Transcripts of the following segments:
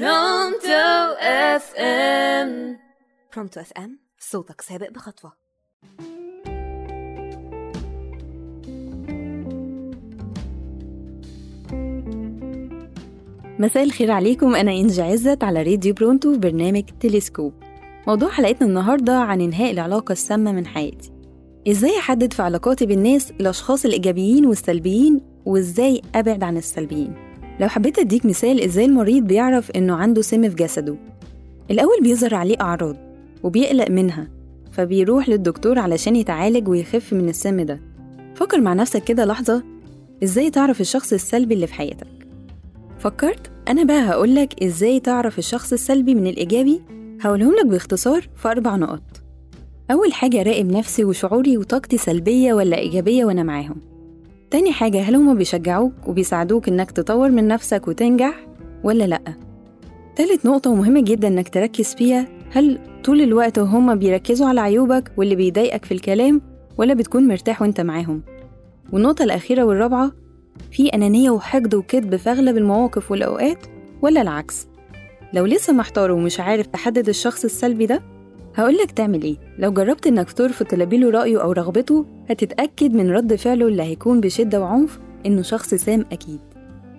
برونتو FM. برونتو FM صوتك سابق بخطوة. مساء الخير عليكم أنا إنجي عزت على راديو برونتو في برنامج تلسكوب. موضوع حلقتنا النهاردة عن إنهاء العلاقة السامة من حياتي. إزاي أحدد في علاقاتي بالناس الأشخاص الإيجابيين والسلبيين وإزاي أبعد عن السلبيين؟ لو حبيت أديك مثال إزاي المريض بيعرف إنه عنده سم في جسده. الأول بيظهر عليه أعراض وبيقلق منها فبيروح للدكتور علشان يتعالج ويخف من السم ده. فكر مع نفسك كده لحظة إزاي تعرف الشخص السلبي اللي في حياتك؟ فكرت؟ أنا بقى هقولك إزاي تعرف الشخص السلبي من الإيجابي؟ هقولهم لك باختصار في أربع نقط. أول حاجة راقب نفسي وشعوري وطاقتي سلبية ولا إيجابية وأنا معاهم. تاني حاجة هل هما بيشجعوك وبيساعدوك إنك تطور من نفسك وتنجح ولا لأ؟ تالت نقطة ومهمة جدا إنك تركز فيها هل طول الوقت هما بيركزوا على عيوبك واللي بيضايقك في الكلام ولا بتكون مرتاح وأنت معاهم؟ والنقطة الأخيرة والرابعة في أنانية وحقد وكذب في أغلب المواقف والأوقات ولا العكس؟ لو لسه محتار ومش عارف تحدد الشخص السلبي ده هقولك تعمل إيه. لو جربت انك ترفض تلبيله رأيه أو رغبته هتتأكد من رد فعله اللي هيكون بشدة وعنف إنه شخص سام أكيد.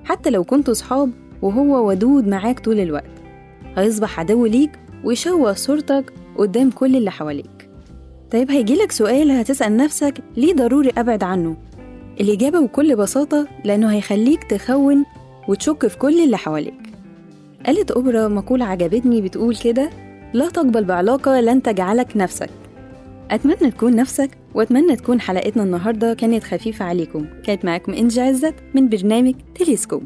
حتى لو كنتوا صحاب وهو ودود معاك طول الوقت. هيصبح عدو ليك ويشوه صورتك قدام كل اللي حواليك. طيب هيجيلك سؤال هتسأل نفسك ليه ضروري أبعد عنه؟ الإجابة بكل بساطة لأنه هيخليك تخون وتشك في كل اللي حواليك. قالت أوبرا مقولة عجبتني بتقول كده لا تقبل بعلاقة لن تجعلك نفسك. أتمنى تكون نفسك وأتمنى تكون حلقتنا النهاردة كانت خفيفة عليكم. كانت معاكم إنجي عزت من برنامج تليسكوب